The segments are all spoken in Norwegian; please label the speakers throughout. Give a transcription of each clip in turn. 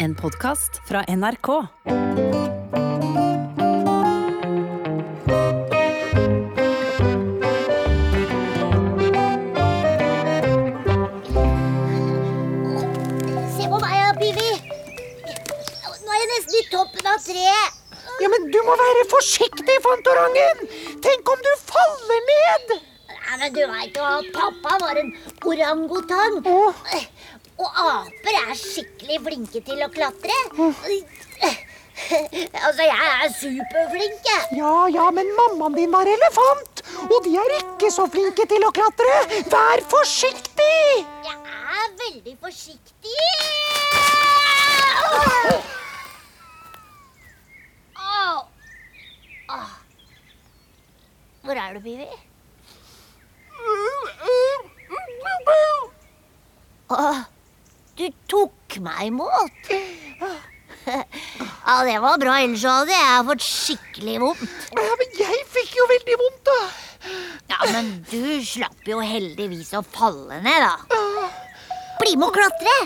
Speaker 1: En podkast fra NRK.
Speaker 2: Se på meg, ja, Pivi. Nå er jeg nesten i toppen av treet.
Speaker 3: Ja, men du må være forsiktig, Fantorangen! Tenk om du faller ned!
Speaker 2: Nei, men du veit jo at pappa var en orangutang.
Speaker 3: Åh.
Speaker 2: Og aper er skikkelig flinke til å klatre. Altså, jeg er superflink, jeg.
Speaker 3: Ja, ja, men mammaen din var elefant, og de er ikke så flinke til å klatre. Vær forsiktig!
Speaker 2: Jeg er veldig forsiktig. Au. Au. Hvor er du, Pivi? Åh, du tok meg imot. Ja, det var bra, ellers hadde jeg fått skikkelig vondt.
Speaker 3: Ja, men jeg fikk jo veldig vondt, da.
Speaker 2: Ja, men du slapp jo heldigvis å falle ned, da. Bli med og klatre!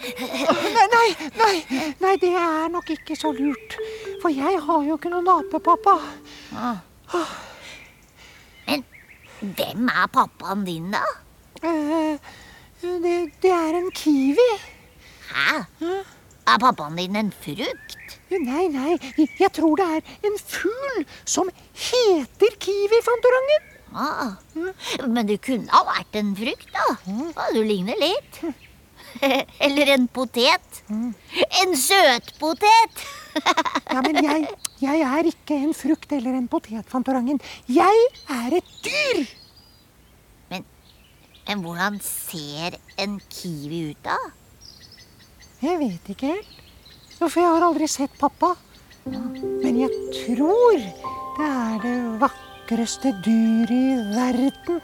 Speaker 3: Nei, nei, nei, nei, det er nok ikke så lurt. For jeg har jo ikke noen apepappa.
Speaker 2: Men hvem er pappaen din, da?
Speaker 3: Eh, det, det er en kiwi.
Speaker 2: Hæ? Er pappaen din en frukt?
Speaker 3: Nei, nei, jeg tror det er en fugl som heter kiwi, Fantorangen.
Speaker 2: Ah. Men det kunne ha vært en frukt, da. Ja, du ligner litt. Eller en potet. En søtpotet.
Speaker 3: Ja, men jeg, jeg er ikke en frukt eller en potet, Fantorangen. Jeg er et dyr.
Speaker 2: Men, hvordan ser en kiwi ut, da?
Speaker 3: Jeg vet ikke helt. For jeg har aldri sett pappa. Men jeg tror det er det vakreste dyret i verden.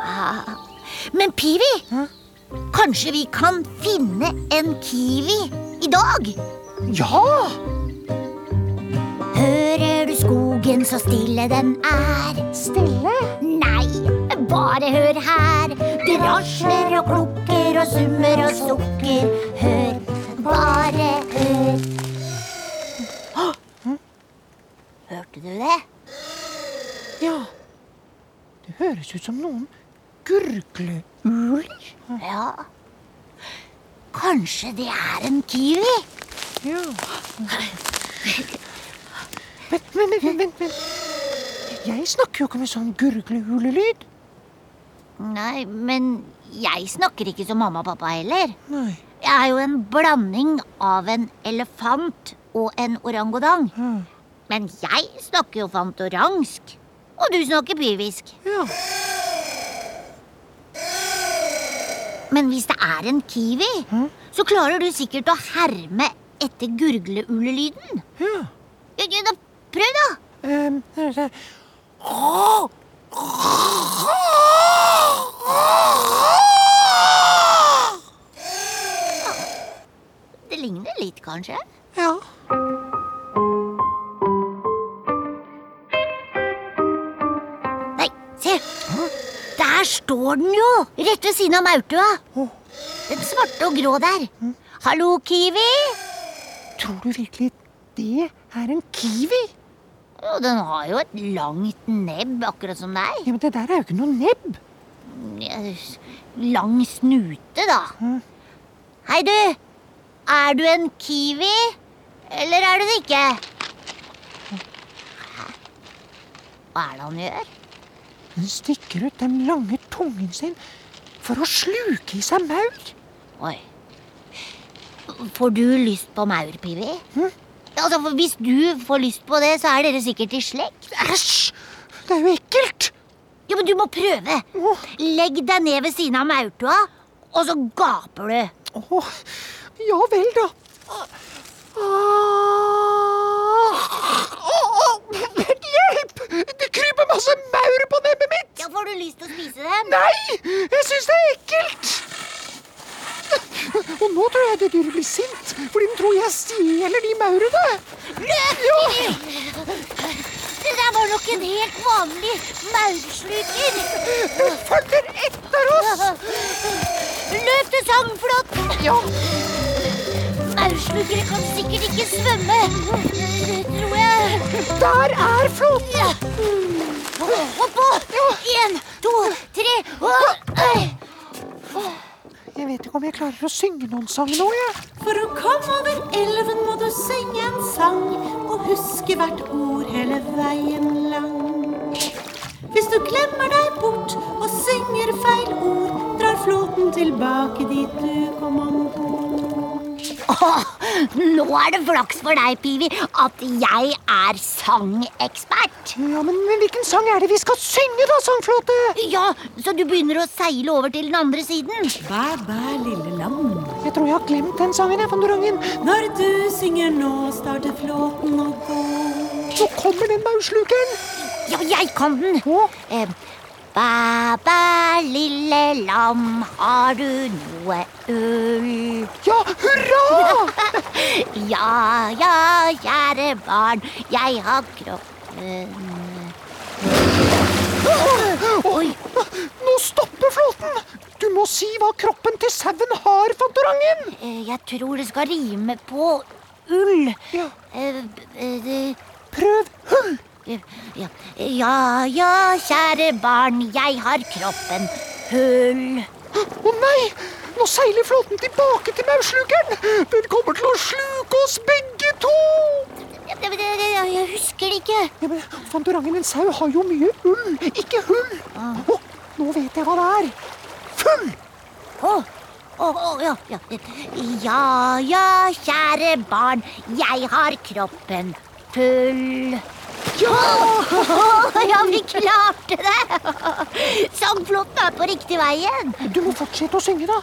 Speaker 2: Ah. Men Pivi,
Speaker 3: Hæ?
Speaker 2: kanskje vi kan finne en kiwi i dag?
Speaker 3: Ja!
Speaker 2: Du så stille den er?
Speaker 3: Stille.
Speaker 2: Nei, bare hør her. Det rasler og klukker og summer og sukker. Hør, bare hør. Hørte du det?
Speaker 3: Ja. Det høres ut som noen gurgleuler.
Speaker 2: Ja. Kanskje det er en kiwi?
Speaker 3: Ja. Vent, vent, vent, vent. Jeg snakker jo ikke med sånn gurglehulelyd.
Speaker 2: Nei, men jeg snakker ikke som mamma og pappa heller.
Speaker 3: Nei.
Speaker 2: Jeg er jo en blanding av en elefant og en orangutang.
Speaker 3: Mm.
Speaker 2: Men jeg snakker jo fantorangsk. Og du snakker pivisk.
Speaker 3: ja.
Speaker 2: Men hvis det er en kiwi, så klarer du sikkert å herme etter gurgleulelyden.
Speaker 3: ja.
Speaker 2: Ja, ja, da, prøv, da.
Speaker 3: Um, det-
Speaker 2: Det ligner litt, kanskje.
Speaker 3: ja.
Speaker 2: Nei, se. Der står den jo! Rett ved siden av maurtua. Den svarte og grå der. Hallo, kiwi.
Speaker 3: tror du virkelig det er en kiwi?
Speaker 2: Jo, den har jo et langt nebb, akkurat som deg.
Speaker 3: Ja, men det der er jo ikke noe nebb.
Speaker 2: Lang snute, da.
Speaker 3: Mhm.
Speaker 2: Hei, du. Er du en kiwi? Eller er du det ikke? Hva er det han gjør?
Speaker 3: Den stikker ut den lange tungen sin for å sluke i seg maur.
Speaker 2: Oi. Får du lyst på maurpivi?
Speaker 3: Mhm.
Speaker 2: Altså, for Hvis du får lyst på det, så er dere sikkert i slekt.
Speaker 3: Æsj! Det er jo ekkelt.
Speaker 2: Ja, men du må prøve.
Speaker 3: Åh,
Speaker 2: Legg deg ned ved siden av maurtua, og så gaper du.
Speaker 3: åh, ja vel, da. Ah, åh, hjelp! Det kryper masse maur på nebbet mitt.
Speaker 2: Ja, Får du lyst til å spise dem?
Speaker 3: Nei, jeg syns det er ekkelt. Og nå tror jeg det dyret blir sint, fordi den tror jeg stjeler de maurene.
Speaker 2: Løp!
Speaker 3: Ja.
Speaker 2: Det der var nok en helt vanlig maursluker.
Speaker 3: Den følger etter oss!
Speaker 2: Løp til Sangflåten!
Speaker 3: Ja,
Speaker 2: Maurslukere kan sikkert ikke svømme. Det tror jeg.
Speaker 3: der er flåten!
Speaker 2: Ja. Oppå! Én, to, tre og.
Speaker 3: Jeg vet ikke om jeg klarer å synge noen sang nå, jeg.
Speaker 4: For å komme over elven må du synge en sang og huske hvert ord hele veien lang. Hvis du glemmer deg bort og synger feil ord, drar flåten tilbake dit du kom om bord.
Speaker 2: Nå er det flaks for deg, Pivi, at jeg er sangekspert.
Speaker 3: Ja, men, men hvilken sang er det vi skal synge, da, Sangflåte?
Speaker 2: Ja, så du begynner å seile over til den andre siden?
Speaker 4: Bæ, bæ, lille lam.
Speaker 3: Jeg tror jeg har glemt den sangen, jeg, Fandorangen.
Speaker 4: Når du synger nå, starter flåten å gå.
Speaker 3: Nå kommer den maurslukeren.
Speaker 2: Ja, jeg kan den.
Speaker 3: Å,
Speaker 2: Eh, Bæ, bæ, lille lam, har du noe ull?
Speaker 3: ja, hurra!
Speaker 2: Ja, ja, kjære barn, jeg har kroppen Oi,
Speaker 3: Nå stopper flåten. Du må si hva kroppen til sauen har, Fantorangen.
Speaker 2: eh, jeg tror det skal rime på ull.
Speaker 3: Ja,
Speaker 2: Eh, eh,
Speaker 3: prøv hull.
Speaker 2: Ja, ja, ja, kjære barn, jeg har kroppen hull.
Speaker 3: Å nei! Nå seiler flåten tilbake til maurslukeren. Den kommer til å sluke oss begge to.
Speaker 2: Jeg, husker det ikke.
Speaker 3: Ja, men Fantorangen, en sau har jo mye ull, ikke hull. Å, nå vet jeg hva det er. Full!
Speaker 2: Å, å, å, ja, ja. ja, ja, kjære barn, jeg har kroppen full.
Speaker 3: Ja!
Speaker 2: Ja, vi klarte det! Sangflåten er på riktig veien.
Speaker 3: Du må fortsette å synge, da.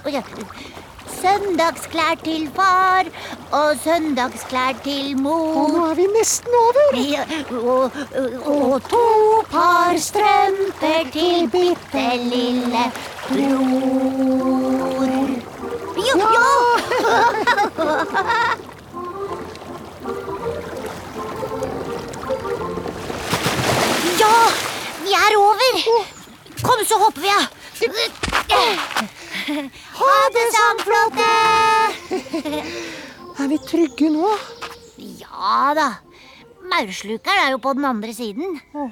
Speaker 2: Søndagsklær til far og søndagsklær til
Speaker 3: Og
Speaker 2: mor.
Speaker 3: nå er vi nesten over.
Speaker 2: Ja, og, og, og to par strømper til bitte lille bror. Jo, ja! Ja, er. Kom, så hopper vi av. Ha det, Sandflåte!
Speaker 3: Er vi trygge nå?
Speaker 2: Ja da. Maurslukeren er jo på den andre siden. Og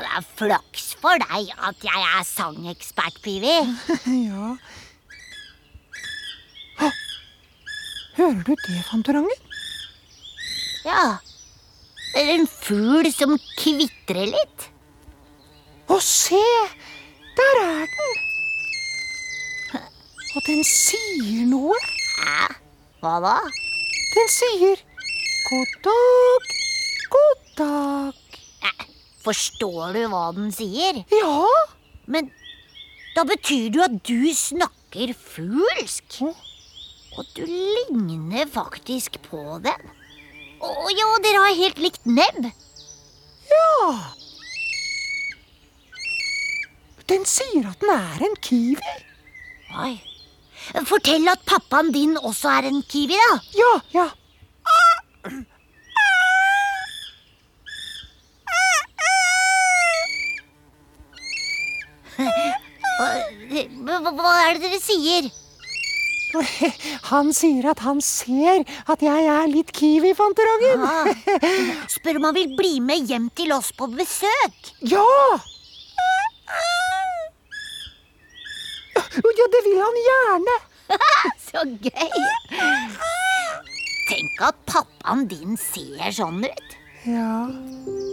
Speaker 2: det er flaks for deg at jeg er sangekspert, Pivi.
Speaker 3: Ja. Hå! Hører du det, Fantorangen?
Speaker 2: Ja. Det er en fugl som kvitrer litt.
Speaker 3: Å, se! Der er den! Og den sier noe.
Speaker 2: Hæ? Hva da?
Speaker 3: Den sier god dag, god dag.
Speaker 2: Forstår du hva den sier?
Speaker 3: Ja.
Speaker 2: Men da betyr det jo at du snakker fuglsk. Og du ligner faktisk på den. Å ja, dere har helt likt nebb.
Speaker 3: Ja. Den sier at den er en kiwi.
Speaker 2: Oi. Fortell at pappaen din også er en kiwi, da.
Speaker 3: Ja, ja.
Speaker 2: Hva, er det dere sier?
Speaker 3: Han sier at han ser at jeg er litt kiwi, Fantorangen.
Speaker 2: Ah, spør om han vil bli med hjem til oss på besøk.
Speaker 3: Ja! Ja, det vil han gjerne.
Speaker 2: Så gøy. Tenk at pappaen din ser sånn ut.
Speaker 3: Ja,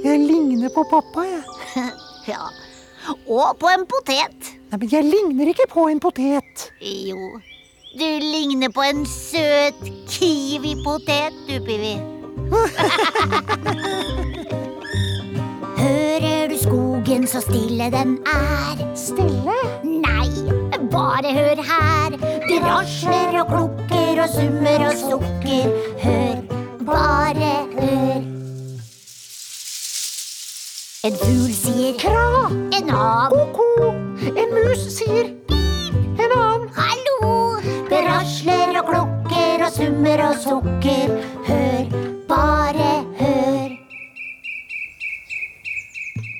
Speaker 3: jeg ligner på pappa, jeg.
Speaker 2: Ja. Og på en potet.
Speaker 3: Nei, men jeg ligner ikke på en potet.
Speaker 2: Jo, du ligner på en søt kiwipotet, du, Pivi. Hører du skogen så stille den er?
Speaker 3: Stille?
Speaker 2: Nei, bare hør her. Det rasler og klukker og summer og sukker. Hør, bare hør. En fugl sier
Speaker 3: Kra!
Speaker 2: en annen
Speaker 3: Ko-ko! En mus sier pip! En annen
Speaker 2: hallo. Det rasler og klukker og summer og sukker. Hør, bare hør.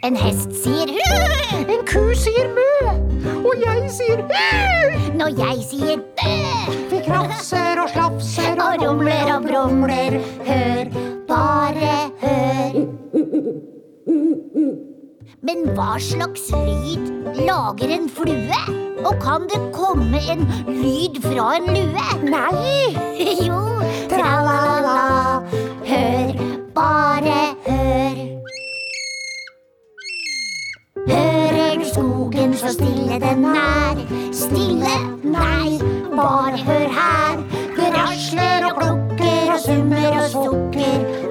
Speaker 2: En hest sier Når jeg sier bø.
Speaker 3: Vi krafser og slafser
Speaker 2: Og rumler og brumler. Hør, bare hør. Men hva slags lyd lager en flue? Og kan det komme en lyd fra en lue?
Speaker 3: Nei!
Speaker 2: Jo, tra-la-la. Hør, bare hør. så stille den er. Stille? Nei, bare hør her. Det rasler og klukker og summer og sukker.